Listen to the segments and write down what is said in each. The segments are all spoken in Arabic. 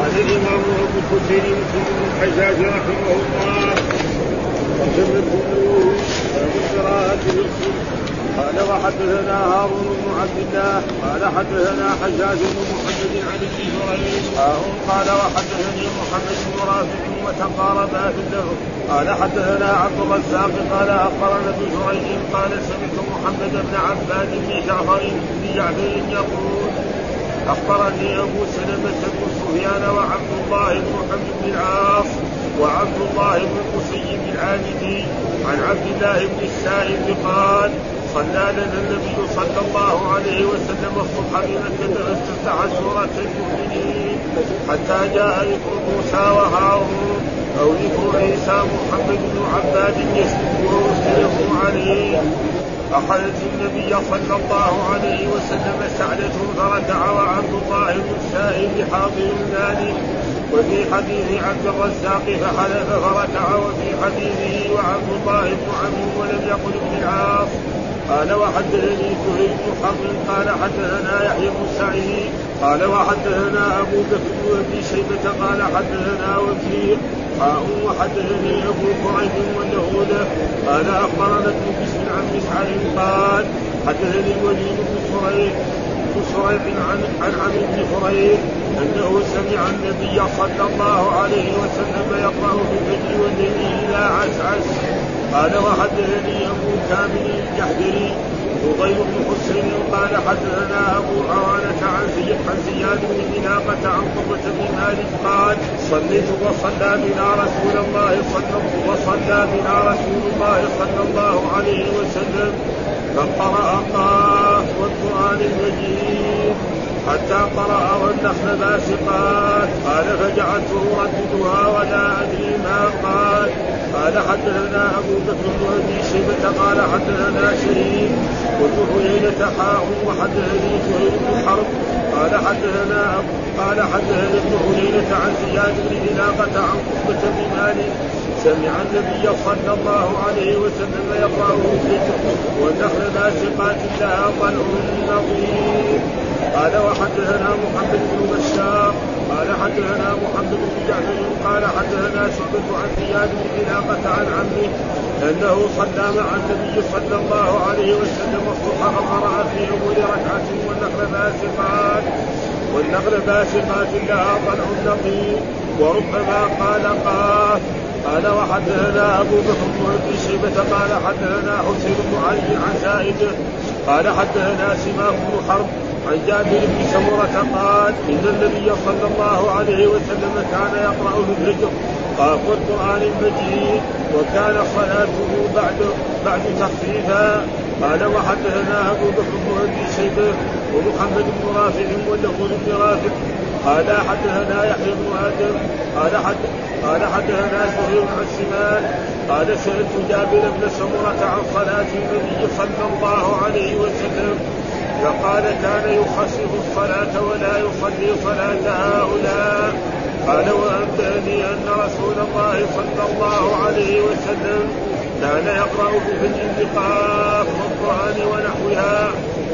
قال الامام ابو الحسين مسلم بن الحجاج رحمه الله النووي باب القراءة في قال وحدثنا هارون بن عبد الله قال حدثنا حجاج بن محمد عن ابن جريج قال وحدثني محمد بن رافع وتقاربا في اللفظ قال حدثنا عبد الرزاق قال اخبرنا ابن جريج قال سمعت محمد بن عباد بن جعفر بن جعفر يقول أخبرني أبو سلمة بن سفيان وعبد الله بن محمد بن العاص وعبد الله بن المسيب العابدي عن عبد الله بن السائب قال صلى لنا النبي صلى الله عليه وسلم الصبح بمكة فاستفتح سورة المؤمنين حتى جاء ذكر موسى وهارون أو ذكر عيسى محمد بن عباد يسلك ويسلم عليه. أخذت النبي صلى الله عليه وسلم سعدة فركع وعبد الله بن السائب حاضر ذلك وفي حديث عبد الرزاق فحلف فركع وفي حديثه وعبد الله بن عمرو ولم يقل ابن العاص. قال وحدثني سهيل بن حرب قال حدثنا يحيى بن سعيد قال وحدثنا أبو بكر بن شيبة قال حدثنا وكيع حاء وحدثني أبو كريب وله له قال أخبرنا ابن بشر عن مسعر قال حدثني الوليد بن سريع بن سريع عن عن عن بن فريق أنه سمع النبي صلى الله عليه وسلم يقرأ في الفجر والليل اذا عسعس قال وحدثني أبو كامل الجحدري فضيل بن حسين قال حدثنا أبو عوانة عن زياد عن زياد بن مناقة عن قرة بن مالك قال صليت وصلى بنا رسول الله صلى وصلى بنا رسول الله صلى الله عليه وسلم فقرأ قاف والقرآن المجيد. حتى قرأ والنخل باسقات. قال فجعلت أرددها ولا أدري ما قال. قال حدثنا أبو بكر بن أبي شيبة قال حدثنا شريك. قلت حيينة حاء وحدثني زهير بن حرب. قال حدثنا قال حدثنا ابن حيينة عن زياد بن علاقة عن قبة بن مالك. سمع النبي صلى الله عليه وسلم يقرأ الذكر والنخل باسقات لها طلع نظير قال وحدثنا محمد بن بشار قال حدثنا محمد بن جعفر قال حدثنا شعبة عن زياد بن علاقة عن عمه أنه صلى مع النبي صلى الله عليه وسلم الصبح فقرأ في أول ركعة والنخل باسقات والنخل باسقات لها طلع نقي وربما قال قاف. قال وحدثنا أبو بكر بن شيبة قال حدثنا حسين بن علي عن زائد قال حدثنا سماك بن حرب عن جابر بن سمرة قال إن النبي صلى الله عليه وسلم كان يقرأ في الفجر. والقرآن المجيد وكان صلاته بعد بعد تخفيفا قال وحدثنا أبو بكر بن أبي شيبة ومحمد بن رافع ولفظ بن رافع قال حدثنا يحيى بن آدم قال حد قال حدثنا سهيل عن سمان قال سألت جابر بن سمرة عن صلاة النبي صلى الله عليه وسلم. فقال كان يخفف الصلاة ولا يصلي صلاة هؤلاء. قال وأنبأني أن رسول الله صلى الله عليه وسلم كان يقرأ في النقاف والقرآن ونحوها.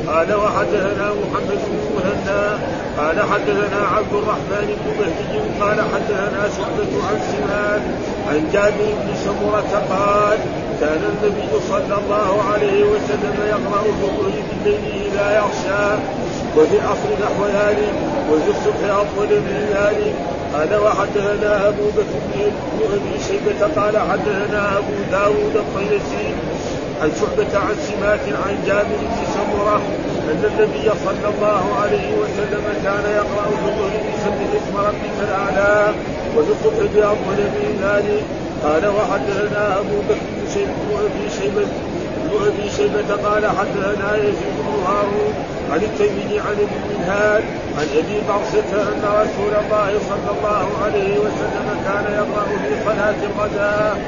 قال وحدثنا محمد بن مهنا قال حدثنا عبد الرحمن بن مهدي. قال حدثنا شعبة عن سمان عن جابر بن سمرة قال كان النبي صلى الله عليه وسلم يقرأ في الظهر بالليل إذا يغشى وفي العصر نحو ذلك وفي الصبح أطول من ذلك. قال وحدثنا أبو بكر بن أبي شيبة قال حدثنا أبو داود الطيسي عن شعبة عن سماك عن جابر بن سمرة أن النبي صلى الله عليه وسلم كان يقرأ في الظهر بسبح اسم ربك الأعلى وفي الصبح بأطول من ذلك. قال وحدثنا أبو بكر بن شيبة بن أبي شيبة قال حدثنا يزيد بن هارون عن التيمي عن ابن منهال عن أبي برصة أن رسول الله صلى الله عليه وسلم كان يقرأ في صلاة الغداء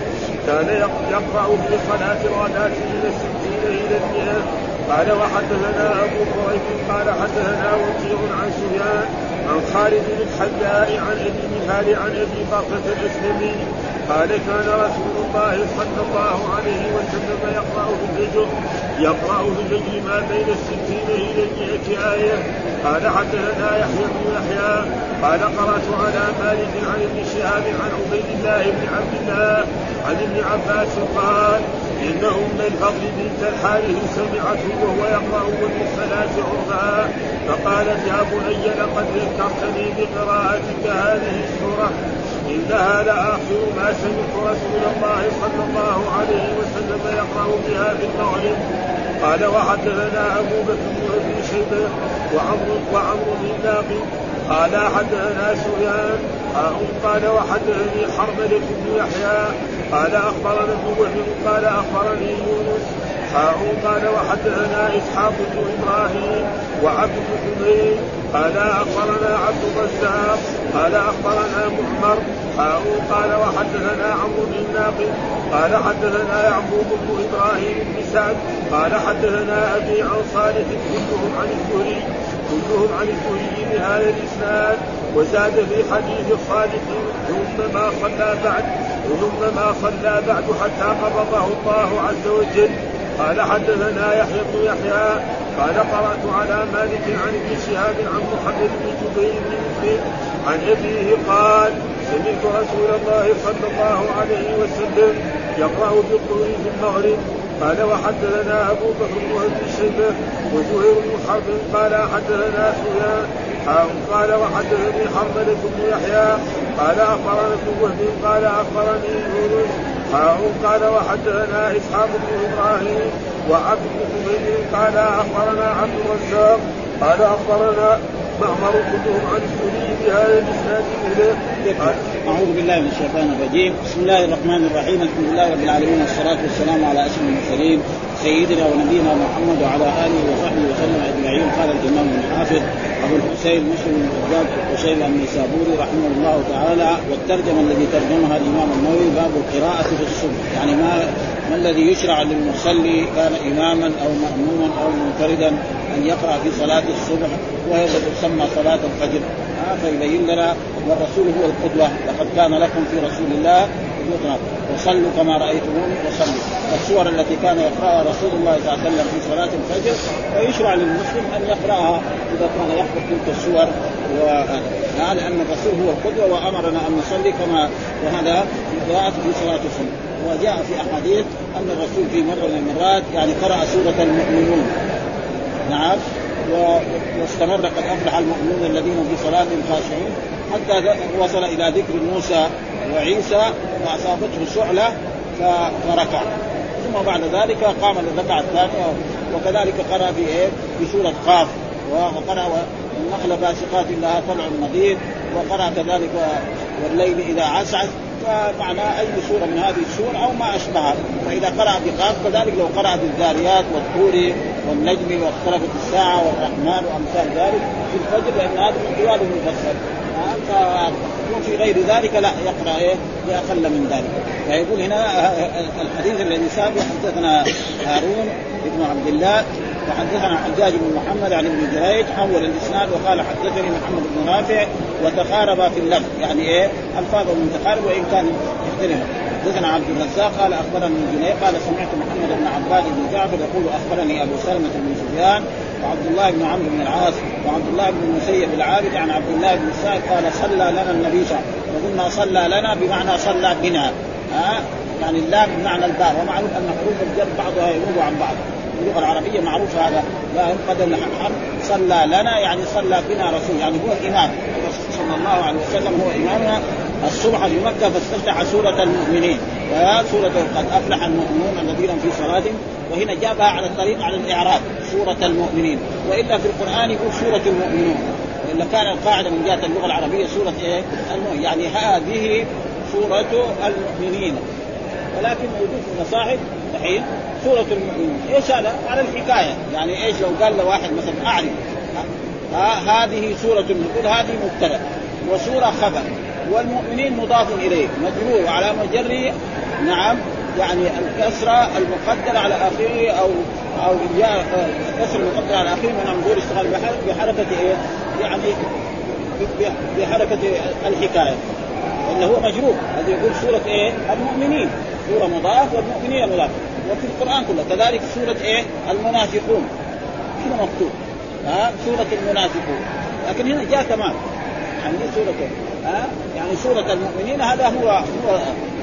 كان يقرأ في صلاة الغداة من الستين إلى المئة. قال وحدثنا أبو قريب قال حدثنا وكيع عن سفيان عن خالد بن الحذاء عن أبي منهال عن أبي برصة الأسلمي قال كان رسول الله صلى الله عليه وسلم يقرا في الفجر يقرا في الفجر ما بين الستين إلى المئة آية. قال حدثنا يحيى بن يحيى قال قرأت على مالك عن ابن شهاب عن عبيد الله بن عبد الله عن ابن عباس قال ان ام الفضل بنت الحارث سمعته وهو يقرأ والمرسلات عرفا فقالت يا بني لقد ذكرتني بقراءتك هذه السورة. انها لاخر ما سمعت رسول الله صلى الله عليه وسلم يقرأ بها في المغرب قال وحدثنا أبو بكر بن شيبه وعمرو وعمرو بن ناقي قال حدثنا سفيان. قال وحدثني حرملة بن يحيى. قال أخبرنا ابن وهب. قال أخبرني يونس. حاء قال وحدثنا إسحاق بن إبراهيم وعبد بن قال أخبرنا عبد الرزاق قال أخبرنا معمر حاء قال وحدثنا عمرو بن ناقد قال حدثنا يعقوب بن إبراهيم بن سعد قال حدثنا أبي عن صالح كلهم عن الزهري كلهم عن الزهري بهذا الإسناد وزاد في حديث صالح ثم ما صلى بعد ثم ما صلى بعد حتى قبضه الله عز وجل. قال حدثنا يحيى بن يحيى قال قرأت على مالك عن ابن شهاب عن محمد بن جبير بن مسلم عن أبيه قال سمعت رسول الله صلى الله عليه وسلم يقرأ بالطور في المغرب. قال وحدثنا أبو بكر بن شيبه وزهير بن حرب. قال حدثنا سفيان قال وحدثني حرملة بن يحيى. قال أخبرنا ابن قال أخبرني يونس. قال وحدثنا إسحاق بن إبراهيم وعبد بن حميد قال أخبرنا عبد الرزاق قال أخبرنا معمر كلهم عن السوري بهذا الإسناد أعوذ بالله من الشيطان الرجيم. بسم الله الرحمن الرحيم. الحمد لله رب العالمين والصلاة والسلام على أشرف المرسلين سيدنا ونبينا محمد وعلى آله وصحبه وسلم أجمعين. قال الإمام الحافظ أبو الحسين مسلم بن الحجاج وشيبه النيسابوري رحمه الله تعالى والترجمة الذي ترجمها الإمام النووي باب القراءة في الصبح. يعني ما ما الذي يشرع للمصلي كان إماما أو مأموما أو منفردا أن يقرأ في صلاة الصبح وهي تسمى صلاة الفجر. آه فيبين لنا والرسول هو القدوة. لقد كان لكم في رسول الله قدوه وصلوا كما رأيتموني وصلوا. السور التي كان يقرأها رسول الله صلى الله عليه وسلم في صلاة الفجر ويشرع للمسلم أن يقرأها إذا كان يحفظ تلك السور و... لأن الرسول هو القدوة وأمرنا أن نصلي كما وهذا في قراءة في صلاة الصبح وجاء في أحاديث أن الرسول في مرة من المرات يعني قرأ سورة المؤمنون. نعم. واستمر قد أفلح المؤمنون الذين في صلاتهم خاشعون حتى وصل إلى ذكر موسى وعيسى فاصابته شعله فركع. ثم بعد ذلك قام للركعة الثانية وكذلك قرأ في إيه؟ في سورة قاف. وقرأ والنخل باسقات لها طلع نضيد وقرأ كذلك والليل إذا عسعس. فمعنى أي سورة من هذه السور أو ما أشبهها. فإذا قرأ بقاف كذلك لو قرأ بالذاريات والطور والنجم واختلفت الساعة والرحمن وأمثال ذلك في الفجر لأن هذا من طوال المفصل وفي غير ذلك لا يقرأ إيه؟ باقل من ذلك. فيقول هنا الحديث الذي سابق حدثنا هارون بن عبد الله وحدثنا حجاج بن محمد عن ابن جريج حول الإسناد وقال حدثني محمد بن رافع وتقارب في اللفظ يعني إيه؟ الفاظهم متقارب وإن كان يختلف. حدثنا عبد الرزاق قال أخبرني جنيه قال سمعت محمد بن عباد بن جعفر يقول أخبرني أبو سلمة بن سفيان وعبد الله بن عمرو بن العاص وعبد الله بن المسيب العابد عن عبد الله بن سعد قال صلى لنا النبي صلى الله عليه وسلم. وقلنا صلى لنا بمعنى صلى بنا. ها؟ يعني اللام بمعنى الباء. ومعروف أن حروف الجر بعضها ينوب عن بعض. اللغة العربية معروف هذا. لا قد الحرف صلى لنا يعني صلى بنا رسول يعني هو الامام الرسول صلى الله عليه وسلم هو إمامنا. الصبح في مكة فاستفتح سورة المؤمنين. سورة قد أفلح المؤمنون الذين في صلاتهم. وهنا جابها على الطريق على الإعراب سورة المؤمنين. وإلا في القرآن يقول سورة المؤمنون. والا كان القاعدة من جهة اللغة العربية سورة إيه؟ المؤمنين. يعني هذه سورة المؤمنين. ولكن موجود في المصاحف الحين. سورة المؤمنون إيش هذا؟ على الحكاية. يعني إيش؟ لو قال لواحد مثلا أعرف. هذه سورة المؤمنون هذه مبتدأ. وسورة خبر. والمؤمنين مضاف إليه. مجرور. على مجره. نعم. يعني الكسرة المقدرة على آخره أو أو الكسرة المقدرة على آخره من منظور اشتغال بحركة إيه؟ يعني بحركة الحكاية. إنه هو مجرور. هذا يقول سورة إيه؟ المؤمنين. سورة مضاف والمؤمنين مضاف وفي القرآن كله. كذلك سورة إيه؟ المنافقون. كذا مكتوب؟ ها؟ سورة المنافقون. لكن هنا جاء كمان يعني سورة ها؟ يعني سورة المؤمنين هذا هو هو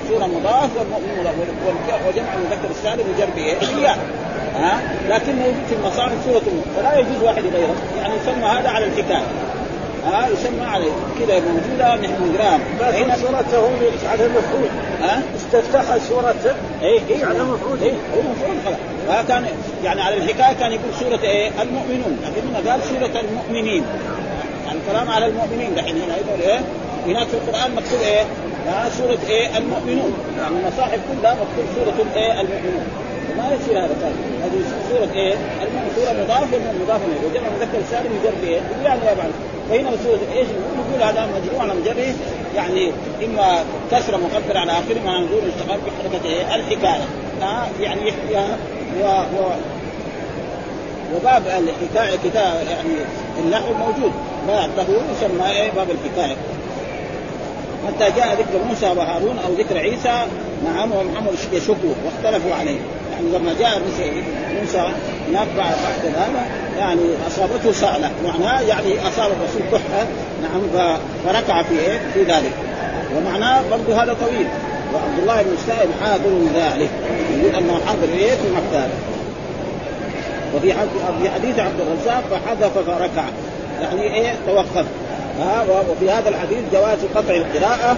سورة مضاف والمؤمنون وجمع المذكر السالم يجر بايه؟ ها؟ لكن موجود في المصارف سورة فلا يجوز واحد يغيره يعني يسمى هذا على الحكاية. ها؟ يسمى عليه. كذا موجودة نحن نقرأها. هنا. سورته على المفعول. ها؟ استفتح سورة إيه إيه. على المفعول. إيه هو مفعول خلاص. كان يعني على الحكاية كان يقول سورة إيه؟ المؤمنون. لكن هنا قال سورة المؤمنين. يعني الكلام على المؤمنين دحين هنا. يقول إيه؟ هناك في القرآن مكتوب إيه؟ ها سورة إيه؟ المؤمنون. يعني المصاحف كلها مكتوب سورة إيه؟ المؤمنون. ما يصير هذا كان. هذه سورة إيه؟ سورة مضاف مضاف إليه؟ وجمع مذكر سالم يجر بايه؟ يعني يا فهنا سورة إيش؟ نقول هذا مجموع على مجره يعني إما كسرة مقدره على آخره مع نزول اشتغال بحركة إيه؟ الحكاية. آه يعني يحكيها و, و وباب الحكاية كتاب يعني النحو موجود. له يسمى إيه؟ باب الحكاية. حتى جاء ذكر موسى وهارون أو ذكر عيسى نعم ومحمد يشكوا واختلفوا عليه. يعني لما جاء موسى هناك بعد هذا يعني أصابته سعله معناه يعني أصاب الرسول كحة نعم فركع في إيه؟ في ذلك. ومعناه برضه هذا طويل. وعبد الله بن السائب حاضر ذلك. يقول أنه حاضر إيه؟ في مكة. وفي في حديث عبد الرزاق فحذف فركع. يعني إيه؟ توقف. ها وفي هذا الحديث جواز قطع القراءة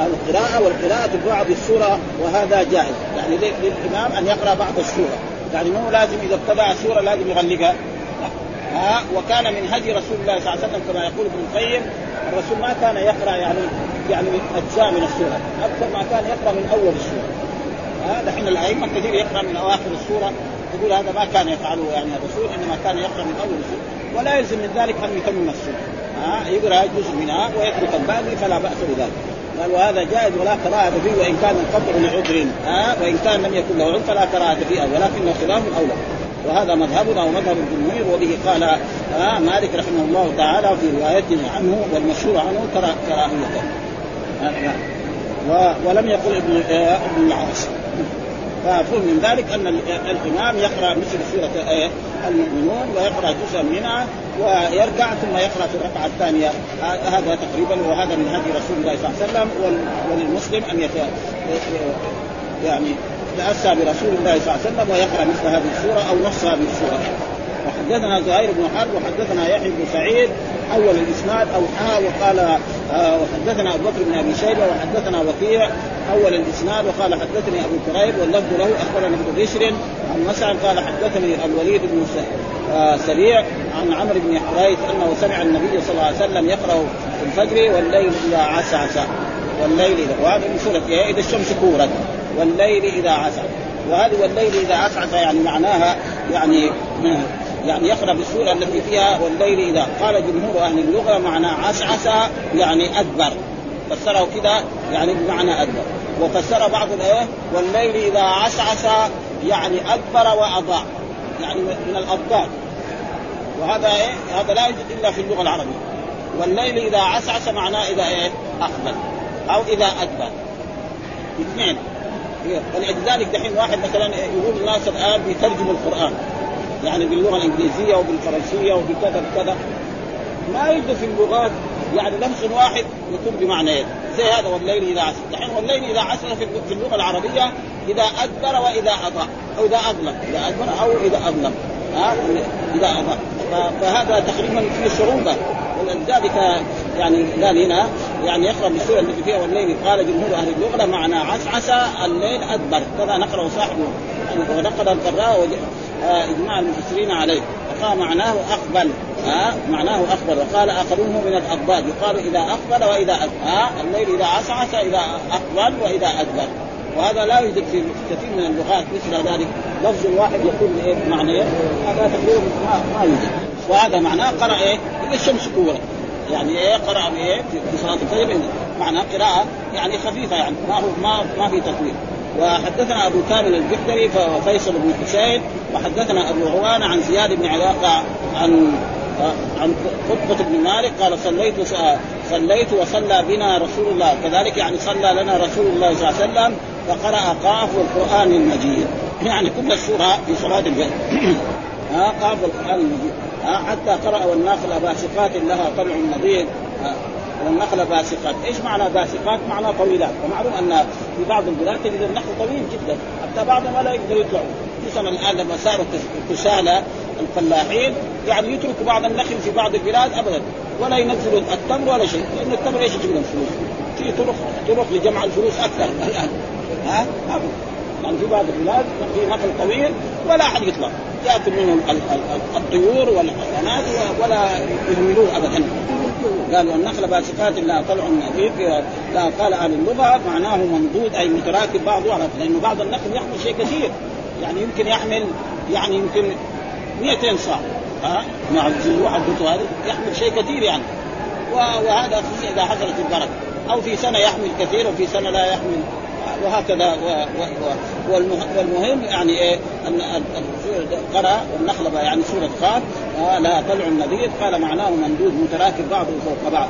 القراءة والقراءة بعض السورة وهذا جائز. يعني للإمام أن يقرأ بعض السورة. يعني مو لازم إذا ابتدع السورة لازم يغلقها. ها؟ وكان من هدي رسول الله صلى الله عليه وسلم كما يقول ابن القيم الرسول ما كان يقرأ يعني يعني من أجزاء من السورة. أكثر ما كان يقرأ من أول السورة. ها؟ دحين الأئمة كثير يقرأ من أواخر السورة. يقول هذا ما كان يفعله يعني الرسول إنما كان يقرأ من أول السورة. ولا يلزم من ذلك أن يتمم السورة. ها؟ يقرأ جزء منها ويترك الباقي فلا بأس بذلك. قال وهذا جائز ولا كراهة فيه وإن كان القطع لعذر ها؟ وإن كان لم يكن له عذر فلا كراهة فيه ولكنه خلاف الأولى. وهذا مذهبنا ومذهب الجمهور وبه قال آه مالك رحمه الله تعالى في روايته عنه والمشهور عنه كراهيته آه ولم يقل ابن آه ابن العاص. ففهم من ذلك أن الإمام يقرأ مثل سورة آه المؤمنون ويقرأ جزءا منها ويركع ثم يقرأ في الركعة الثانية. هذا تقريبا وهذا من هدي رسول الله صلى الله عليه وسلم وللمسلم أن يت... يعني يتأسى برسول الله صلى الله عليه وسلم ويقرأ مثل هذه السورة أو نص هذه السورة. وحدثنا زهير بن حرب وحدثنا يحيى بن سعيد أول الإسناد أو حا وقال آه وحدثنا أبو بكر بن أبي شيبة وحدثنا وكيع. أول الإسناد وقال حدثني أبو كريب واللفظ له أخبرنا ابن بشر عن مسعد قال حدثني الوليد بن آه سريع عن عمرو بن حريث أنه سمع النبي صلى الله عليه وسلم يقرأ في الفجر والليل إذا عسعس والليل إذا وهذا من سورة إذا الشمس كورت. والليل إذا عسعس وهذه والليل إذا عسعس يعني معناها يعني يعني يقرأ بالسورة التي فيها والليل إذا قال جمهور أهل اللغة معنى عسعس يعني أدبر. فسره كذا يعني بمعنى أدبر. وفسر بعض الإيه؟ والليل إذا عسعس يعني أدبر وأضاء. يعني من الابطال وهذا إيه؟ هذا لا يوجد إلا في اللغة العربية. والليل إذا عسعس معناه إذا إيه؟ أقبل. أو إذا أدبر. اثنين. ولذلك دحين واحد مثلا يقول الناس الآن بيترجم القرآن. يعني باللغة الإنجليزية وبالفرنسية وبكذا بكذا. ما يوجد في اللغات يعني لفظ واحد يكون بمعنيين زي هذا والليل إذا عسر. دحين والليل إذا عسر في اللغة العربية إذا أدبر وإذا أضاء. أو إذا أظلم. إذا أدبر أو إذا أظلم. ها؟ إذا أضاء. فهذا تقريبا فيه صعوبه ولذلك يعني قال هنا يعني يقرأ بالسوره التي فيها والليل قال جمهور أهل اللغة معنى عسعس الليل أدبر. كذا نقرأ صاحبه يعني ونقل القراء إجماع المفسرين عليه. فقال معناه أقبل. ها آه معناه أقبل. وقال اخرونه من الاضداد يقال إذا أقبل وإذا أدبر ها آه الليل إذا عسعس اذا أقبل وإذا أدبر. وهذا لا يوجد في كثير من اللغات مثل ذلك. لفظ واحد يكون إيه معنى هذا تقريبا ما, ما يوجد. وهذا معناه قرأ إيه؟ اذا الشمس كورت يعني إيه؟ قرأ بايه في صلاة الفجر. معناه قراءة يعني خفيفة يعني. ما هو ما ما في تطويل. وحدثنا أبو كامل الجحدري وفيصل بن حسين وحدثنا أبو عوان عن زياد بن علاقة عن عن قطبة بن مالك قال صليت صليت وصلى بنا رسول الله كذلك يعني صلى لنا رسول الله صلى الله عليه وسلم فقرأ قاف القرآن المجيد. يعني كل السورة في صلاة الفجر قاف القرآن المجيد. حتى قرأ والناخل باسقات لها طلع نضيد والنخل باسقات، إيش معنى باسقات؟ معنى طويلات، ومعلوم أن في بعض البلاد تجد النخل طويل جدا، حتى بعضهم ولا يقدروا يطلعوا، خصوصا الآن لما صارت تسالى الفلاحين يعني يتركوا بعض النخل في بعض البلاد ابدا. ولا ينزلوا التمر ولا شيء، لأن التمر إيش يجيب لهم فلوس؟ في طرق طرق لجمع الفلوس أكثر. الآن. ها؟ يعني في بعض البلاد في نخل طويل ولا أحد يطلع. ياكل منه الطيور والحيوانات ولا يهملوه ابدا. قالوا النخل باسقات لا طلع نظيف لا قال أهل اللغة معناه ممدود أي متراكب بعضه لأنه بعض النخل يحمل شيء كثير. يعني يمكن يحمل يعني يمكن 200 صاع. ها؟ مع حدته هذه يحمل شيء كثير يعني. وهذا إذا حصلت البركة. أو في سنة يحمل كثير وفي سنة لا يحمل. وهكذا والمهم يعني إيه ان قرأ والنخله يعني سورة خاف آه لا طلع النذير قال معناه ممدود متراكب بعضه فوق بعض.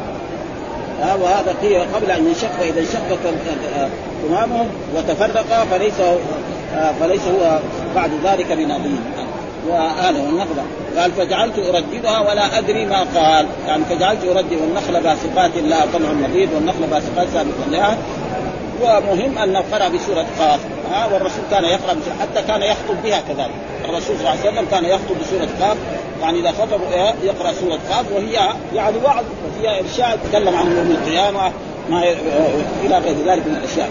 آه وهذا قيل قبل أن ينشق فإذا انشق تمامه وتفرق فليس آه فليس هو بعد ذلك بنظير وهذا والنخلة قال فجعلت أرددها ولا أدري ما قال. يعني فجعلت أردد والنخل باسقات لا طلع النضيد والنخل باسقات سابقا لها ومهم انه قرا بسورة قاف. ها والرسول كان يقرأ حتى كان يخطب بها كذلك. الرسول صلى الله عليه وسلم كان يخطب بسورة قاف. يعني إذا خطب يقرأ سورة قاف وهي يعني وعظ وفيها إرشاد تكلم عن يوم القيامة ما إلى غير ذلك من الأشياء.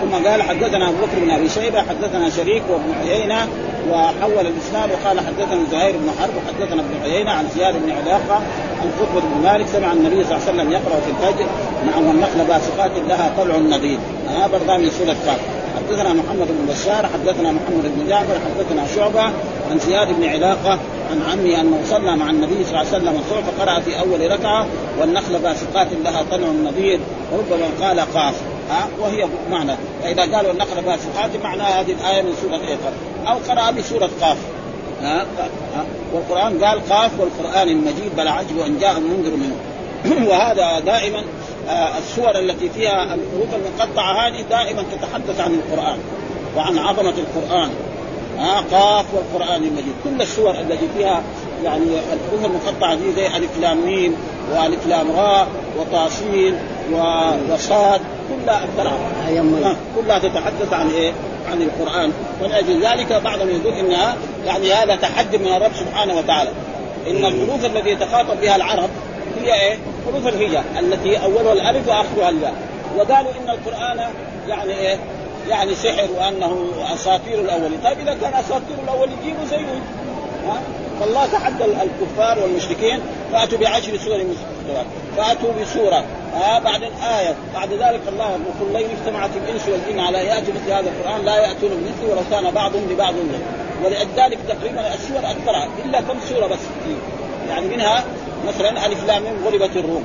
ثم قال حدثنا أبو بكر بن أبي شيبة حدثنا شريك وابن عيينة وحول الاسلام وقال حدثنا زهير بن حرب وحدثنا ابن عيينة عن زياد بن علاقة عن خطبه بن مالك سمع النبي صلى الله عليه وسلم يقرأ في الفجر نعم والنخل باسقات لها طلع نضيد. هذا برضه من سورة قاف حدثنا محمد بن بشار حدثنا محمد بن جعفر حدثنا شعبة عن زياد بن علاقة عن عمي أنه صلى مع النبي صلى الله عليه وسلم الصبح فقرا في أول ركعة والنخل باسقات لها طلع نضيد. وربما قال قاف. ها وهي معنى. فإذا قالوا النخل باسقات معناها هذه الآية من سورة إيه؟ أو قرأ بسورة قاف. ها والقرآن قال قاف والقرآن المجيد بل عجب أن جاء منذر منه. وهذا دائما آه السور التي فيها الحروف المقطعة هذه دائما تتحدث عن القرآن وعن عظمة القرآن. ها قاف والقرآن المجيد. كل السور التي فيها يعني الحروف المقطعة دي زي ألف لام ميم وألف لام راء وطاسين وصاد. كلها اكثرها كلها تتحدث عن إيه؟ عن القرآن ولاجل ذلك بعضهم يقول انها يعني هذا تحدي من الرب سبحانه وتعالى إن الحروف التي يتخاطب بها العرب هي إيه؟ حروف الهجاء التي أولها الألف وآخرها الباء وقالوا إن القرآن يعني إيه؟ يعني سحر وأنه أساطير الأولين، طيب إذا كان أساطير الأولين جيبوا زيه ها؟ فالله تحدى الكفار والمشركين فأتوا بعشر سور مستوى فأتوا بسورة آه بعد آية بعد ذلك الله يقول لن اجتمعت الإنس والجن على يأتوا مثل هذا القرآن لا يأتون بمثله ولو كان بعضهم لبعض ولذلك تقريبا السور أكثرها إلا كم سورة بس. يعني منها مثلا ألف لام غلبت الروم.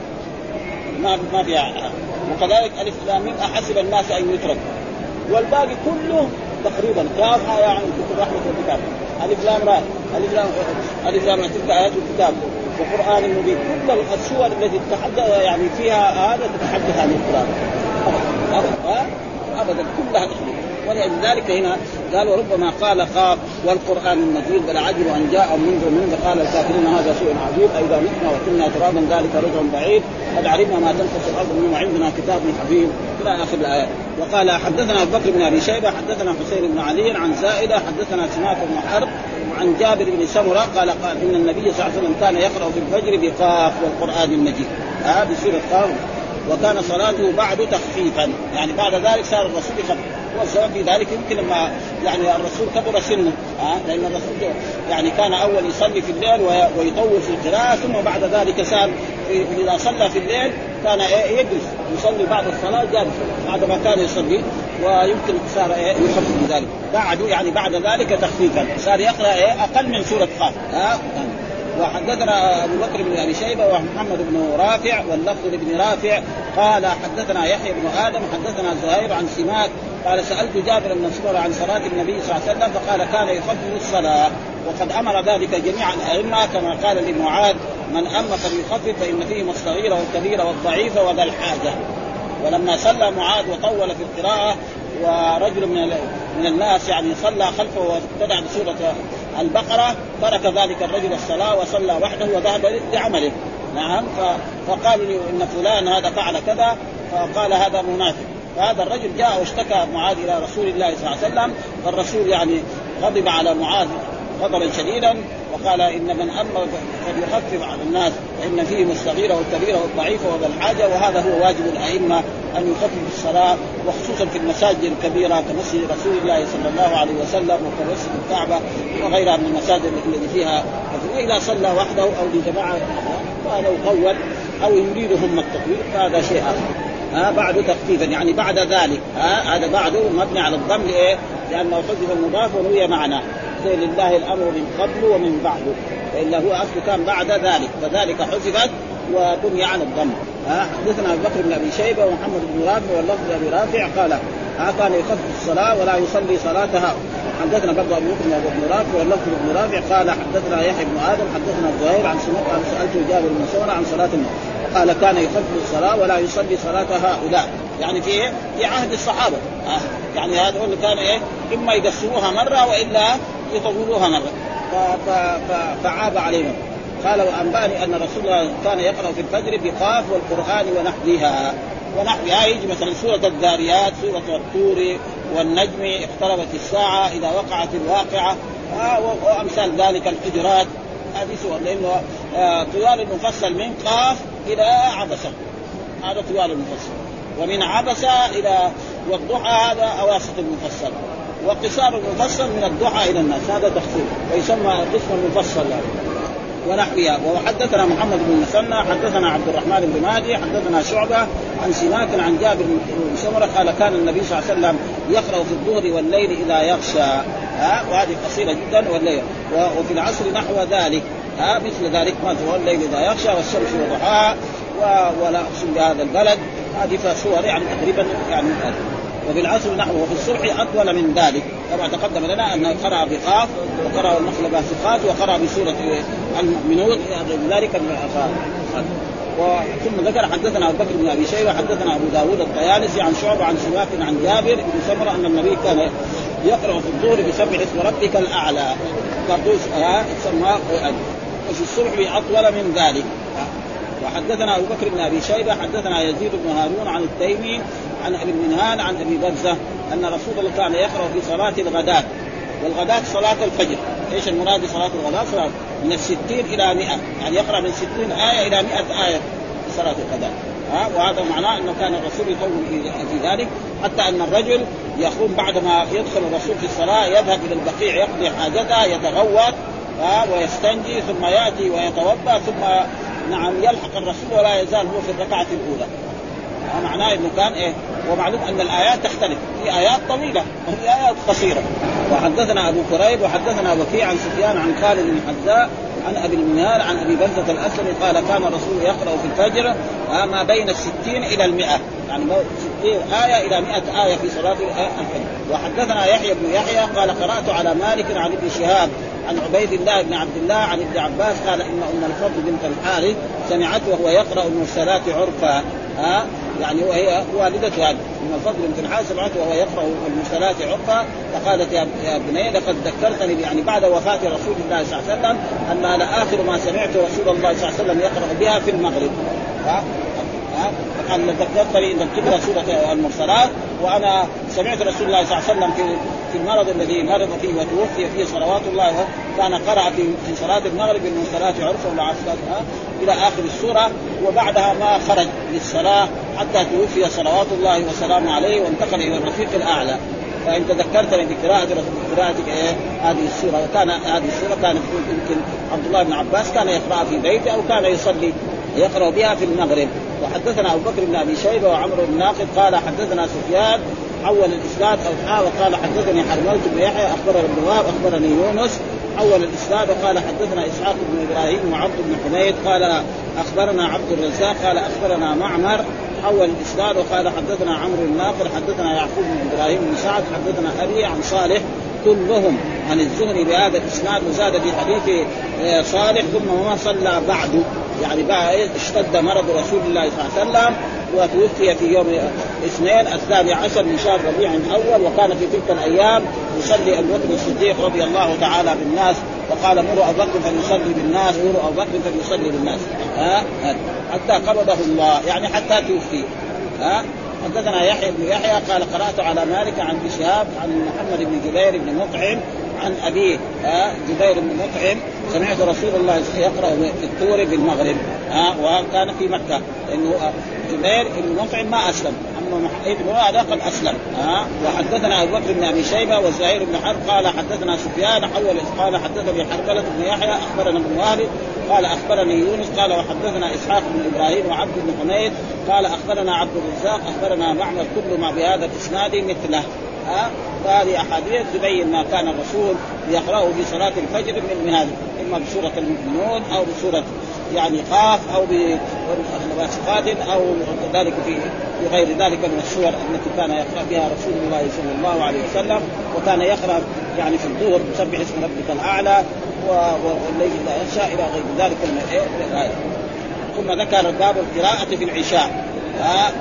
ما ما فيها وكذلك ألف لام أحسب الناس أن يترك والباقي كله تقريبا كافها يعني كتب رحمة الكتاب ألف لام راء ألف لام تلك آيات الكتاب وقرآن مبين كل السور التي تتحدث يعني فيها هذا تتحدث عن القرآن. أبدا أبدا كلها تحديث ولذلك هنا قال وربما قال خاف والقرآن المجيد بل عجب أن جاء منذ منذ قال الكافرين هذا شيء عجيب. اذا متنا وكنا ترابا ذلك رجع بعيد. قد علمنا ما تنقص الأرض منه عندنا. كتاب حبيب إلى آخر الآيات. وقال حدثنا أبو بكر بن أبي شيبة حدثنا حسين بن علي عن زائدة حدثنا سماك بن حرب عن جابر بن سمرة قال قال إن النبي صلى الله عليه وسلم كان يقرأ في الفجر بقاف والقرآن المجيد. هذه آه بسوره قاف وكان صلاته بعد تخفيفا. يعني بعد ذلك صار الرسول يخفف. والسبب في ذلك يمكن لما يعني الرسول كبر سنه ها؟ لأن الرسول يعني كان أول يصلي في الليل ويطول في القراءه ثم بعد ذلك صار إذا صلى في الليل كان يجلس يصلي بعد الصلاة جالسا بعد ما كان يصلي ويمكن صار يخفف بذلك. بعد يعني بعد ذلك تخفيفا صار يقرأ أقل من سورة قاف ها؟ وحدثنا أبو بكر بن أبي شيبة ومحمد بن رافع واللفظ لابن رافع قال حدثنا يحيى بن آدم حدثنا زهير عن سماك قال سألت جابر بن سمره عن صلاة النبي صلى الله عليه وسلم فقال كان يخفف الصلاة وقد أمر ذلك جميع الأئمة كما قال لمعاذ من أما فليخفف فإن فيهم الصغير والكبير والضعيف وذا الحاجة. ولما صلى معاذ وطول في القراءة ورجل من من الناس يعني صلى خلفه وابتدع بسورة البقرة ترك ذلك الرجل الصلاة وصلى وحده وذهب لعمله. نعم فقالوا لي إن فلان هذا فعل كذا فقال هذا منافق. فهذا الرجل جاء واشتكى معاذ إلى رسول الله صلى الله عليه وسلم فالرسول يعني غضب على معاذ غضبا شديدا وقال إن من أمر فليخفف على الناس فإن فيهم الصغير والكبير والضعيف وذا الحاجة وهذا هو واجب الأئمة أن يخففوا الصلاة وخصوصا في المساجد الكبيرة كمسجد رسول الله صلى الله عليه وسلم وكمسجد الكعبة وغيرها من المساجد التي فيها وإذا صلى وحده أو لجماعة فهذا يقول أو يريدهم التطويل فهذا شيء آخر. ها بعد تخفيفا يعني بعد ذلك ها هذا بعده مبني على الضم لإيه؟ لأنه حذف المضاف ونوي معناه زي لله الأمر من قبل ومن بعد. والا هو أصله كان بعد ذلك فذلك حذفت وبني على الضم. ها حدثنا أبو بكر بن أبي شيبة ومحمد بن رافع واللفظ أبي رافع قال كان يخفف الصلاة ولا يصلي صلاتها. حدثنا برضه أبو بكر بن رافع واللفظ بن رافع قال حدثنا يحيى بن آدم حدثنا زهير عن سمعت قال سالت جابر بن سمرة عن صلاة النوم. قال كان يخفف الصلاة ولا يصلي صلاه هؤلاء. يعني في إيه؟ في عهد الصحابة. آه. يعني هذا اللي كان إيه؟ إما يقسموها مرة وإلا يطولوها مرة. فعاب عليهم. قال وانباني أن رسول الله كان يقرأ في الفجر بقاف والقرآن ونحوها. ونحوها يجي مثلا سورة الذاريات سورة الطور والنجم اقتربت الساعة إذا وقعت الواقعة. آه وأمثال ذلك الحجرات. هذه سور لأنه آه طوال المفصل من قاف إلى عبسة. هذا طوال المفصل ومن عبسة إلى والضحى هذا أواسط المفصل. وقصار المفصل من الضحى إلى الناس. هذا تخفيف ويسمى قسم المفصل ونحوها وحدثنا محمد بن مسنى حدثنا عبد الرحمن بن مهدي حدثنا شعبة عن سماك عن جابر بن سمره قال كان النبي صلى الله عليه وسلم يقرأ في الظهر والليل إذا يغشى. ها وهذه قصيره جدا والليل. وفي العصر نحو ذلك. ها مثل ذلك. ما هو الليل إذا يغشى والشمس وضحاها. ولا أقسم بهذا البلد. هذه فصور يعني تقريبا يعني وفي العصر نحو وفي الصبح أطول من ذلك. كما تقدم لنا انه قرأ بقاف وقرأ النخل باسقات وقرأ بسورة المؤمنون. ذلك ثم ذكر حدثنا أبو بكر بن أبي شيبة حدثنا أبو داوود الطيالسي عن شعبة عن سواك عن جابر بن سمرة أن النبي كان يقرأ في الظهر بسبح اسم ربك الأعلى. برضو سماه وفي الصبح أطول من ذلك. وحدثنا أبو بكر بن أبي شيبة حدثنا يزيد بن هارون عن التيمي عن ابي المنهال عن أبي برزه أن رسول الله كان يقرأ في صلاة الغداة والغداة صلاة الفجر. إيش المراد بصلاة الغداة؟ صلاة من الستين إلى مئة. يعني يقرأ من ستين آية إلى مئة آية في صلاة الغداة. ها؟ وهذا معناه إنه كان الرسول يطول في ذلك حتى أن الرجل يقوم بعد ما يدخل الرسول في الصلاة يذهب إلى البقيع يقضي حاجته يتغوط ويستنجي ثم يأتي ويتوضأ ثم نعم يلحق الرسول ولا يزال هو في الركعة الأولى. معناه إنه كان إيه؟ ومعلوم أن الآيات تختلف. في آيات طويلة وفي آيات قصيرة. وحدثنا أبو كريب وحدثنا وكيع عن سفيان عن خالد بن حذاء عن أبي المنهال عن أبي برزة الاسلمي قال كان الرسول يقرأ في الفجر ما بين الستين إلى المئة. يعني ستين آية إلى مئة آية في صلاة الفجر. وحدثنا يحيى بن يحيى قال قرأت على مالك عن ابن شهاب عن عبيد الله بن عبد الله عن ابن عباس قال إن أم الفضل بنت الحارث سمعته وهو يقرأ المرسلات عرفا. ها يعني وهي والدته هذه. ام الفضل بنت الحارث سمعته وهو يقرأ المرسلات عرفا فقالت يا بني لقد ذكرتني يعني بعد وفاة رسول الله صلى الله عليه وسلم أن هذا آخر ما سمعت رسول الله صلى الله عليه وسلم يقرأ بها في المغرب. ها؟ أن ذكرتني ان تقرأ سورة المرسلات. وأنا سمعت رسول الله صلى الله عليه وسلم في في المرض الذي مرض فيه وتوفي فيه صلوات الله كان قرأ في في صلاة المغرب المرسلات عرفا والعصر إلى آخر السورة. وبعدها ما خرج للصلاة حتى توفي صلوات الله وسلامه عليه وانتقل إلى الرفيق الأعلى. فإن تذكرتني بقراءة بقراءتك إيه؟ هذه السورة. وكان هذه السورة كانت يمكن عبد الله بن عباس كان يقرأ في بيته أو كان يصلي يقرأ بها في المغرب. وحدثنا أبو بكر بن أبي شيبة وعمرو بن ناقد قال حدثنا سفيان حول الإسناد أو حاول قال حدثني حرملت بن يحيى أخبرنا ابن أخبرني يونس. حول الإسناد وقال حدثنا إسحاق بن إبراهيم وعبد بن حميد قال أخبرنا عبد الرزاق قال أخبرنا معمر. حول الإسناد وقال حدثنا عمرو الناقل حدثنا يعقوب بن إبراهيم بن سعد حدثنا أبي عن صالح كلهم عن الزهري بهذا الإسناد وزاد في حديث آه، صالح ثم ما صلى بعد. يعني بقى اشتد مرض رسول الله صلى الله عليه وسلم وتوفي في يوم اثنين الثاني عشر من شهر ربيع الأول وكان في تلك الأيام يصلي أبو بكر الصديق رضي الله تعالى بالناس وقال مروا أبو بكر فليصلي بالناس مروا أبو بكر فليصلي بالناس. ها؟ حتى قبضه الله يعني حتى توفي. ها؟ حدثنا يحيى بن يحيى قال قرأت على مالك عن شهاب عن محمد بن جبير بن مطعم عن أبيه جبير بن مطعم. سمعت رسول الله يقرأ في الطور بالمغرب ها وكان في مكة لأنه جبير بن مطعم ما أسلم. أما ابن هذا قد أسلم ها وحدثنا أبو بكر بن أبي شيبة وزهير بن حرب قال حدثنا سفيان حول قال حدثني حربلة بن يحيى أخبرنا ابن وهب قال أخبرني يونس قال وحدثنا إسحاق بن إبراهيم وعبد بن حميد قال أخبرنا عبد الرزاق أخبرنا معمر كل ما بهذا الإسناد مثله. ها فهذه أحاديث تبين ما كان الرسول يقرأه في صلاة الفجر من هذا إما بسورة المؤمنون أو بسورة يعني قاف أو بواسقات أو كذلك في غير ذلك من السور التي كان يقرأ بها رسول الله صلى الله عليه وسلم وكان يقرأ يعني في الظهر سبح اسم ربك الأعلى والليل إذا ينشا إلى غير ذلك من ثم ذكر باب القراءة في العشاء.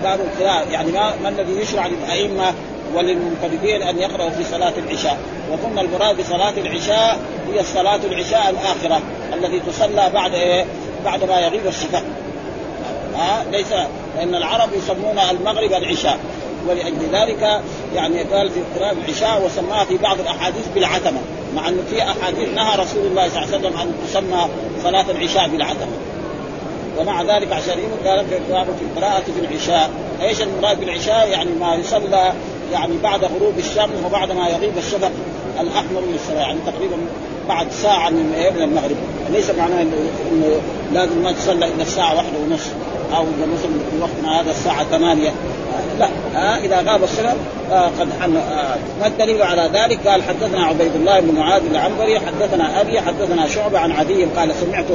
باب القراءة يعني ما, ما الذي يشرع للأئمة وللمنفردين أن يقرأوا في صلاة العشاء. وقلنا المراد بصلاة العشاء هي الصلاة العشاء الآخرة التي تصلى بعد إيه؟ بعد ما يغيب الشفق ها؟ ليس لأن العرب يسمون المغرب العشاء. ولأجل ذلك يعني قال في قراءة العشاء وسماها في بعض الأحاديث بالعتمة. مع أنه في أحاديث نهى رسول الله صلى الله عليه وسلم أن تسمى صلاة العشاء بالعتمة. ومع ذلك عشان قال في في القراءة في العشاء. إيش المراد بالعشاء؟ يعني ما يصلى يعني بعد غروب الشمس وبعد ما يغيب الشفق الأحمر من السماء يعني تقريبا بعد ساعة من من المغرب. ليس معناه انه لازم ما تصلى إلا الساعة واحدة ونصف أو مثلا في وقتنا هذا الساعة ثمانية. لا آه إذا غاب الشفق آه قد حن آه ما الدليل على ذلك؟ قال حدثنا عبيد الله بن معاذ العنبري حدثنا أبي حدثنا شعبة عن عدي قال سمعت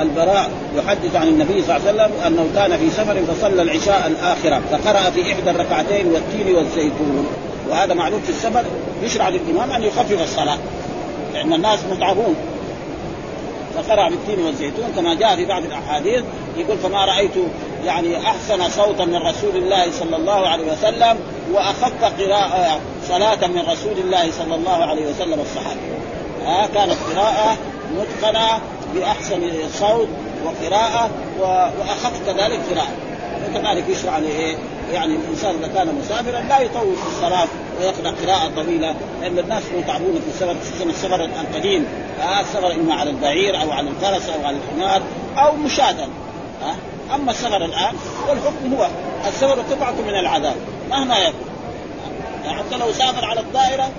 البراء يحدث عن النبي صلى الله عليه وسلم أنه كان في سفر فصلى العشاء الآخرة فقرأ في إحدى الركعتين والتين والزيتون. وهذا معلوم في السفر يشرع للإمام أن يخفف الصلاة لأن الناس متعبون. فقرأ بالتين والزيتون كما جاء في بعض الأحاديث يقول فما رأيت يعني أحسن صوتا من رسول الله صلى الله عليه وسلم وأخف قراءة صلاة من رسول الله صلى الله عليه وسلم الصحابة ها كانت قراءة متقنة بأحسن صوت وقراءة وأخف كذلك قراءة وكذلك يشرع لإيه؟ يعني الإنسان إذا كان مسافرا لا يطول في الصلاة ويقرأ قراءة طويلة لأن الناس يتعبون في السفر خصوصا السفر القديم آه السفر إما على البعير أو على الفرس أو على الحمار أو مشاة آه. أما السفر الآن والحكم هو السفر قطعة من العذاب مهما يكن يعني حتى لو سافر على الطائره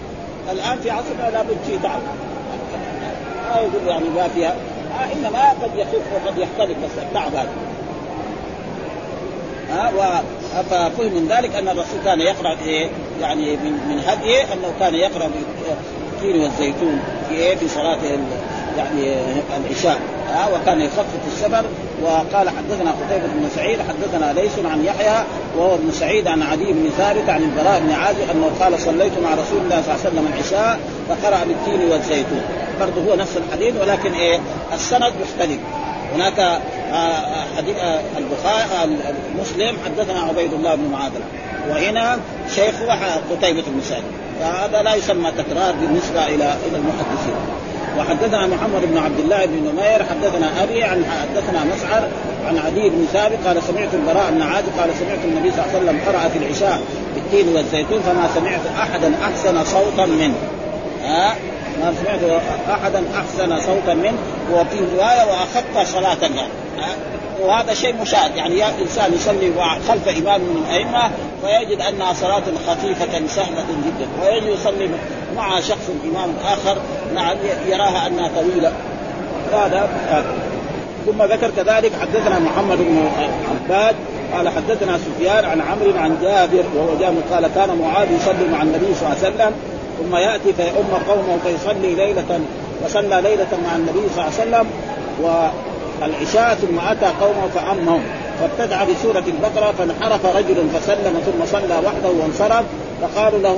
الآن في عصرنا لابد في تعب. ما يقول يعني ما فيها آه إنما قد يخف وقد يختلف بس التعب هذا. ها ففهم من ذلك أن الرسول كان يقرأ إيه يعني من من هديه أنه كان يقرأ بالتين والزيتون في إيه؟ في صلاة يعني العشاء. ها؟ وكان يخفف السفر وقال حدثنا قتيبة بن سعيد حدثنا ليس عن يحيى وهو ابن سعيد عن عدي بن ثابت عن البراء بن عازب أنه قال صليت مع رسول الله صلى الله عليه وسلم العشاء فقرأ بالتين والزيتون. برضه هو نفس الحديث ولكن إيه؟ السند مختلف. هناك حديث البخاري مسلم حدثنا عبيد الله بن معاذ. وهنا شيخه قتيبة بن سعيد. فهذا لا يسمى تكرار بالنسبة إلى إلى المحدثين. وحدثنا محمد بن عبد الله بن نمير حدثنا أبي عن حدثنا مسعر عن عدي بن ثابت قال سمعت البراء بن عازب قال سمعت النبي صلى الله عليه وسلم قرأ في العشاء بالتين والزيتون فما سمعت أحدا أحسن صوتا منه. ها؟ ما سمعت أحدا أحسن صوتا منه وفي رواية وأخف صلاة يعني وهذا شيء مشاهد. يعني يا إنسان يصلي خلف إمام من الائمه فيجد انها صلاة خفيفة سهلة جدا. ويجي يصلي مع شخص إمام آخر نعم يراها أنها طويلة. هذا ثم ذكر كذلك حدثنا محمد بن عباد قال حدثنا سفيان عن عمرو عن جابر وهو جابر قال كان معاذ يصلي مع النبي صلى الله عليه وسلم ثم يأتي فيؤم قومه فيصلي ليله وصلى ليلة مع النبي صلى الله عليه وسلم والعشاء ثم أتى قومه فامهم فابتدع بسورة البقرة فانحرف رجل فسلم ثم صلى وحده وانصرف. فقالوا له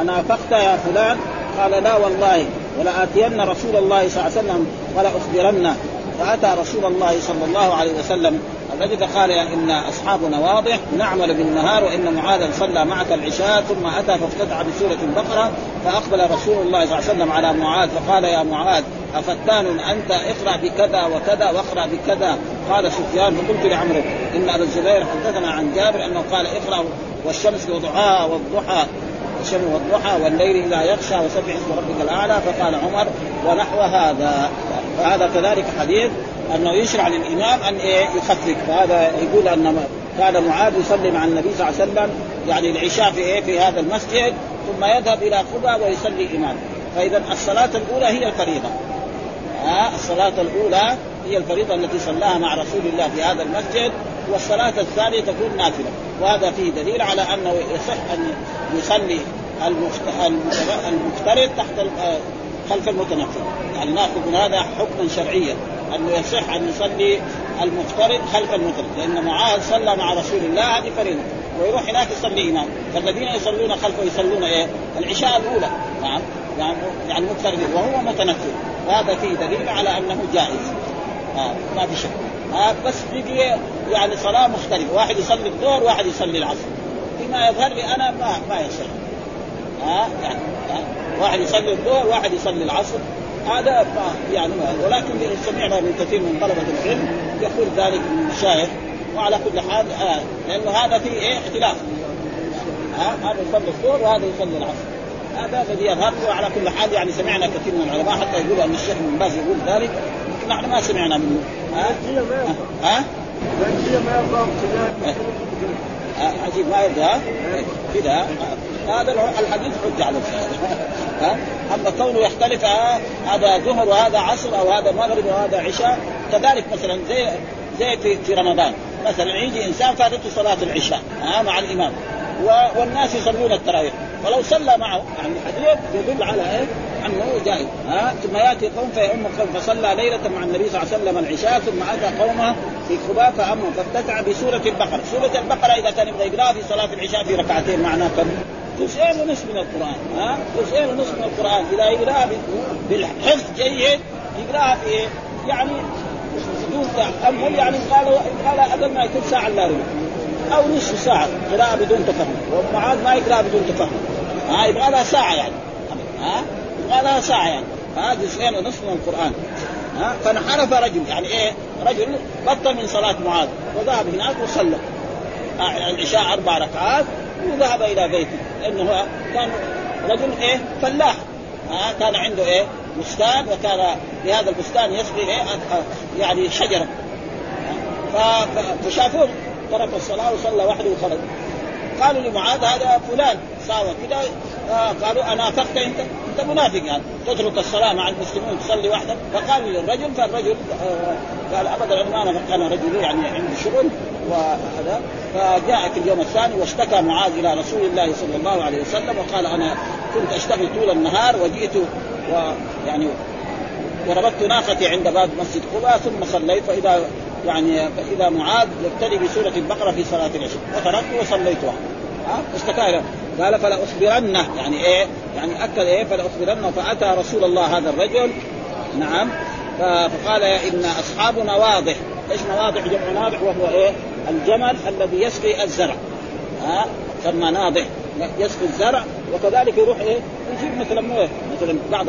انافقت يا فلان؟ قال لا والله ولآتين رسول الله صلى الله عليه وسلم ولا أخبرنه فأتى رسول الله صلى الله عليه وسلم. الذي فقال إن أصحابنا واضح نعمل بالنهار وإن معاذا صلى معك العشاء ثم أتى فافتتح بسورة البقرة فأقبل رسول الله صلى الله عليه وسلم على معاذ فقال يا معاذ أفتان أنت؟ اقرأ بكذا وكذا واقرأ بكذا. قال سفيان فقلت لعمرو إن أبا الزبير حدثنا عن جابر أنه قال اقرأ والشمس وضحاها والضحى. الشمس والضحى والليل إذا يغشى وسبح اسم ربك الأعلى فقال عمر ونحو هذا. فهذا كذلك حديث أنه يشرع للإمام أن إيه؟ يخفف. فهذا يقول أن كان معاذ يصلي مع النبي صلى الله عليه وسلم يعني العشاء في إيه؟ في هذا المسجد ثم يذهب إلى قبى ويصلي إمام. فإذا الصلاة الأولى هي الفريضة. ها؟ الصلاة الأولى هي الفريضة التي صلاها مع رسول الله في هذا المسجد. والصلاة الثانية تكون نافلة. وهذا فيه دليل على أنه يصح أن يصلي المفترض تحت خلف المتنفل. يعني ناخذ من هذا حكما شرعيا. أنه يصح أن يصلي المفترض خلف المتنفل. لأن معاذ صلى مع رسول الله هذه فريضة. ويروح هناك يصلي إمام. فالذين يصلون خلفه يصلون إيه؟ العشاء الأولى. نعم. يعني يعني وهو متنفل. وهذا فيه دليل على أنه جائز. آه ما في شك. بس بيجي يعني صلاة مختلفة. واحد يصلي الظهر واحد يصلي العصر. فيما يظهر لي أنا ما ما يصح. ها يعني واحد يصلي الظهر واحد يصلي العصر. هذا يعني ولكن سمعنا من كثير من طلبة العلم يقول ذلك المشايخ وعلى كل حال آه لأنه هذا فيه إيه؟ اختلاف. آه هذا يصلي الظهر وهذا يصلي العصر. هذا الذي يظهر وعلى كل حال يعني سمعنا كثير من العلماء حتى يقولوا أن الشيخ ابن باز يقول ذلك. نحن ما سمعنا منه. ها؟ ها ها عجيب ما يرضى كذا هذا الحديث حجة على ها؟ أما كونه يختلف هذا ظهر وهذا عصر أو هذا مغرب وهذا عشاء. كذلك مثلا زي زي في, في رمضان. مثلا يجي إنسان فاتته صلاة العشاء ها؟ مع الإمام. والناس يصلون التراويح. ولو صلى معه يعني الحديث يدل على إيه؟ انه جائز ها؟ ثم يأتي قوم فيؤم قوم فصلى ليلة مع النبي صلى الله عليه وسلم العشاء ثم أتى قومه في خباء فامهم فافتتح بسورة البقرة، سورة البقرة إذا كان يبغى يقرأها في صلاة العشاء في ركعتين معناه كم؟ جزئين ونصف من القرآن. ها؟ جزئين ونصف من القرآن. إذا يقرأها بالحفظ جيد يقرأها في إيه؟ يعني بدون تامل يعني قالوا قال أقل ما يكون ساعة إلا ربع. أو نصف ساعة. قراءه بدون تفهم. ومعاذ ما يقرا بدون تفهم. ها؟ يبغى لها ساعة يعني. ها؟ لها ساعه يعني. ها جزئين ونصف من القرآن. ها؟ فانحرف رجل. يعني إيه؟ رجل بطل من صلاة معاذ. وذهب هناك وصلى. العشاء أربع ركعات وذهب إلى بيته. لأنه كان رجل إيه؟ فلاح. ها؟ كان عنده إيه؟ بستان وكان في هذا البستان يسقي إيه؟ يعني شجرة. فشافوه. ترك الصلاة وصلى وحده وخرج. قالوا لمعاذ هذا فلان. ساوى كذا آه قالوا انافقت أنت؟ أنت منافق يعني. تترك الصلاة مع المسلمين تصلي وحدك. فقال للرجل فالرجل آه قال أبدا ما انافق أنا رجل يعني عندي شغل وهذا. فجاء في اليوم الثاني واشتكى معاذ إلى رسول الله صلى الله عليه وسلم وقال أنا كنت أشتغل طول النهار وجئت ويعني وربطت ناقتي عند باب مسجد قباء ثم صليت. فإذا يعني فإذا معاذ يبتدي بسورة البقرة في صلاة العشاء. وتركت وصليت وحده ها؟ اشتكى قال فلاخبرنه يعني إيه؟ يعني أكد إيه؟ فلاخبرنه فأتى رسول الله هذا الرجل. نعم. فقال إن أصحابنا واضح. إيش نواضح جمع ناضح وهو إيه؟ الجمل الذي يسقي الزرع. ها؟ سمى ناضح يسقي الزرع. وكذلك يروح إيه؟ يجيب مثلا مويه مثلا بعض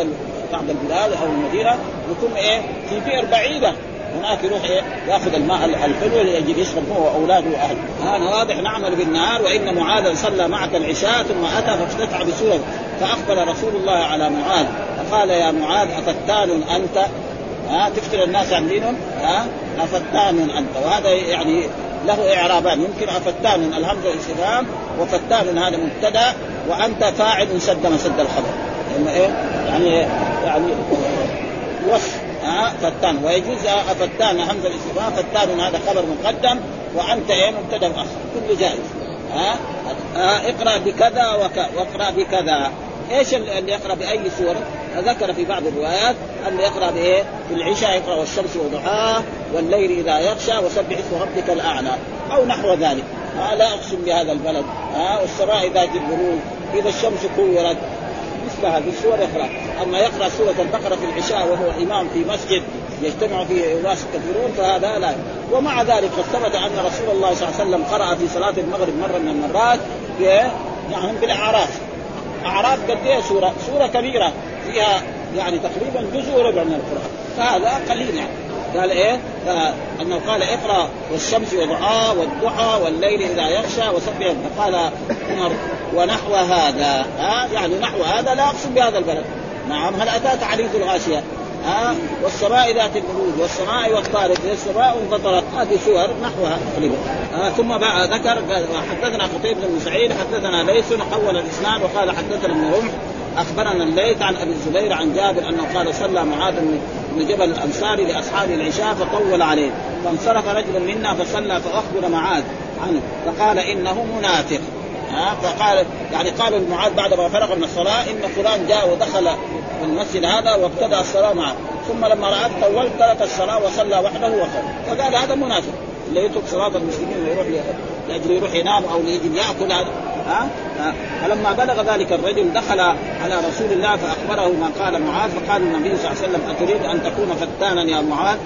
بعض البلاد أو المدينة. يكون إيه؟ في بئر بعيدة. هناك يروح إيه؟ ياخذ الماء الحلو يجي يشرب هو وأولاده وأهله. هذا واضح نعمل بالنهار وإن معاذا صلى معك العشاء ثم أتى فافتتح بسوره. فأقبل رسول الله على معاذ فقال يا معاذ افتان أنت؟ ها تفتن الناس عن دينهم؟ ها افتان أنت؟ وهذا يعني له إعرابان. يمكن افتان الهمزه استفهام وفتان هذا مبتدا وأنت فاعل سد مسد الخبر. يعني إيه؟ يعني يعني وصف ها فتان ويجوز فتان همزه الاستفهام فتان هذا خبر مقدم وأنت إيه مبتدأ مؤخر كله جائز. ها؟ اقرأ بكذا واقرأ بكذا. إيش اللي يقرأ بأي سوره؟ ذكر في بعض الروايات اللي يقرأ بإيه؟ في العشاء يقرأ والشمس وضحاها والليل إذا يغشى وسبح اسم ربك الأعلى أو نحو ذلك. ها لا أقسم بهذا البلد. ها؟ والسماء ذات البروج إذا الشمس كورت مثل هذه السور يقرأ. أما يقرأ سورة البقرة في العشاء وهو إمام في مسجد يجتمع فيه ناس كثيرون فهذا لا. ومع ذلك قد ثبت أن رسول الله صلى الله عليه وسلم قرأ في صلاة المغرب مرة من المرات يعني بالاعراف أعراف قد إيه؟ سوره؟ سورة كبيرة. فيها يعني تقريبا جزء وربع من القرآن. فهذا قليل يعني. قال إيه؟ انه قال اقرأ والشمس وضحاها والضحى والليل إذا يغشى وسبح. فقال عمر ونحو هذا. ها يعني نحو هذا لا اقسم بهذا البلد. نعم هل اتاك حديث الغاشية؟ ها والسماء ذات البروج والسماء والطارق السماء انفطرت. هذه سور نحوها. تقريبا آه ثم بقى ذكر حدثنا قتيبة بن سعيد حدثنا ليس حول الإسناد وقال حدثنا ابن رمح أخبرنا الليث عن أبي الزبير عن جابر أنه قال صلى معاذ بن جبل الأنصاري لأصحاب العشاء فطول عليه. فانصرف رجل منا فصلى فأخبر معاذ عنه فقال إنه منافق. ها فقال يعني قال المعاذ بعد ما فرغ من الصلاة إن فلان جاء ودخل المسجد هذا وابتدأ الصلاة معه. ثم لما رأت طولت ترك الصلاة وصلى وحده وخرج فقال هذا منافق. اللي يترك صلاة المسلمين ويروح لأجل يروح ينام أو لاجل يأكل هذا. ها. فلما بلغ ذلك الرجل دخل على رسول الله فأخبره ما قال معاذ. فقال النبي صلى الله عليه وسلم أتريد أن تكون فتانا يا معاذ؟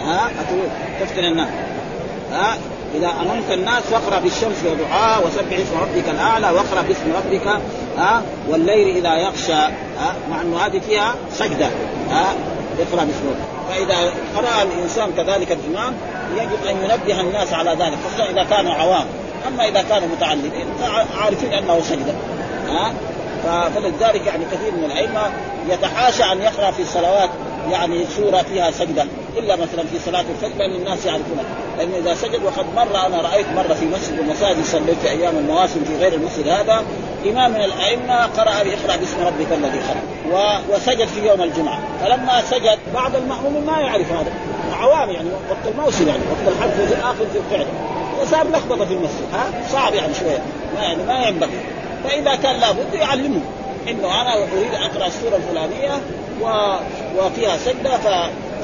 ها؟ أتريد. تفتن الناس. ها؟ إذا امنت الناس فاقرا بالشمس وضحاها وسبح اسم ربك الأعلى واقرأ باسم ربك ها والليل إذا يغشى ها مع إنه هذه فيها سجدة ها اقرأ باسم ربك. فإذا قرأ الإنسان كذلك الإمام يجب أن ينبه الناس على ذلك خصوصا إذا كانوا عوام. أما إذا كانوا متعلمين عارفين أنه سجدة ها فلذلك يعني كثير من الأئمة يتحاشى أن يقرأ في الصلوات يعني سورة فيها سجدة. إلا مثلا في صلاة الفجر لأن الناس يعرفونها. لأنه إذا سجد وقد مر أنا رأيت مرة في مسجد المساجد صليت في أيام المواسم في غير المسجد هذا إمام من الأئمة قرأ اقرأ باسم ربك الذي خلق. و... وسجد في يوم الجمعة. فلما سجد بعض المأمومين ما يعرف هذا. عوام يعني وقت الموسم يعني وقت الحج في الآخر في الفعل وصار لخبطة في المسجد ها؟ صعب يعني شوية. ما يعني ما ينبغي. فإذا كان لابد يعلمه. إنه أنا أريد أقرأ السورة الفلانية و... وفيها سجدة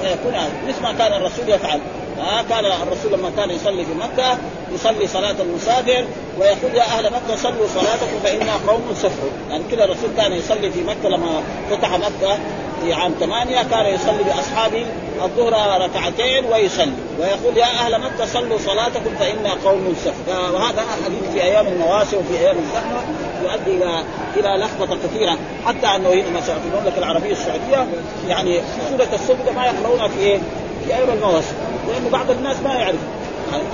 فيكون مثل ما كان الرسول يفعل. ها كان الرسول لما كان يصلي في مكة يصلي صلاة المسافر ويقول يا أهل مكة صلوا صلاتكم فانا قوم سفر يعني كذا الرسول كان يصلي في مكة لما فتح مكة في عام ثمانية كان يصلي بأصحابه الظهر ركعتين ويصلي. ويقول يا أهل مكة صلوا صلاتكم فإنا قوم سفر وهذا حديث في أيام المواسم وفي أيام الزحمة يؤدي إلى إلى لخبطة كثيرة. حتى أنه هنا مثلا في المملكة العربية السعودية يعني سورة السجدة ما يقرؤونها في إيه؟ في أيام المواسم لأنه بعض الناس ما يعرف.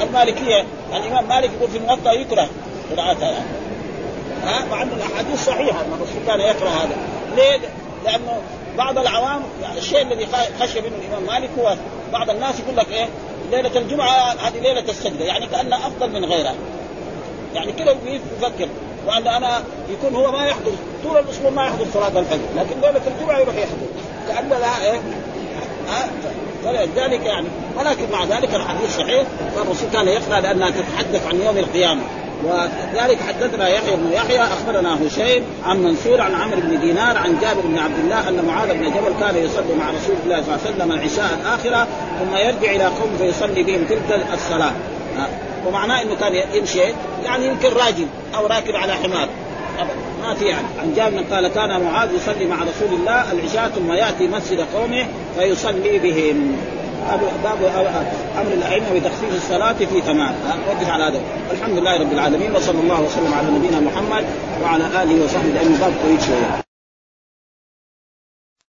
المالكية الإمام مالك يقول في الموطأ يكره قراءتها يعني. ها؟ مع أن الأحاديث صحيحة أن الرسول كان يقرأ هذا. ليه؟ لأنه بعض العوام يعني الشيء الذي خشي منه الإمام مالك هو بعض الناس يقول لك إيه ليلة الجمعة هذه ليلة السجدة يعني كأنها أفضل من غيرها. يعني كذا يفكر وأن أنا يكون هو ما يحضر طول الأسبوع ما يحضر صلاة الفجر لكن ليلة الجمعة يروح يحضر. كأن لها إيه فلذلك يعني ولكن مع ذلك الحديث صحيح فالرسول كان يقرا لأنها تتحدث عن يوم القيامة. وذلك حدثنا يحيى بن يحيى أخبرنا هشيم عن منصور عن عمرو بن دينار عن جابر بن عبد الله أن معاذ بن جبل كان يصلي مع رسول الله صلى الله عليه وسلم العشاء الآخرة ثم يرجع إلى قوم فيصلي بهم تلك الصلاة. ومعناه إنه كان يمشي يعني يمكن راجل أو راكب على حمار. ما في يعني. عن جابر قال كان معاذ يصلي مع رسول الله العشاء ثم يأتي مسجد قومه فيصلي بهم. باب أمر الأئمة بتخفيف الصلاة في تمام. وقف على هذا. الحمد لله رب العالمين وصلى الله وسلم على نبينا محمد وعلى آله وصحبه لأنه باب طويل شوية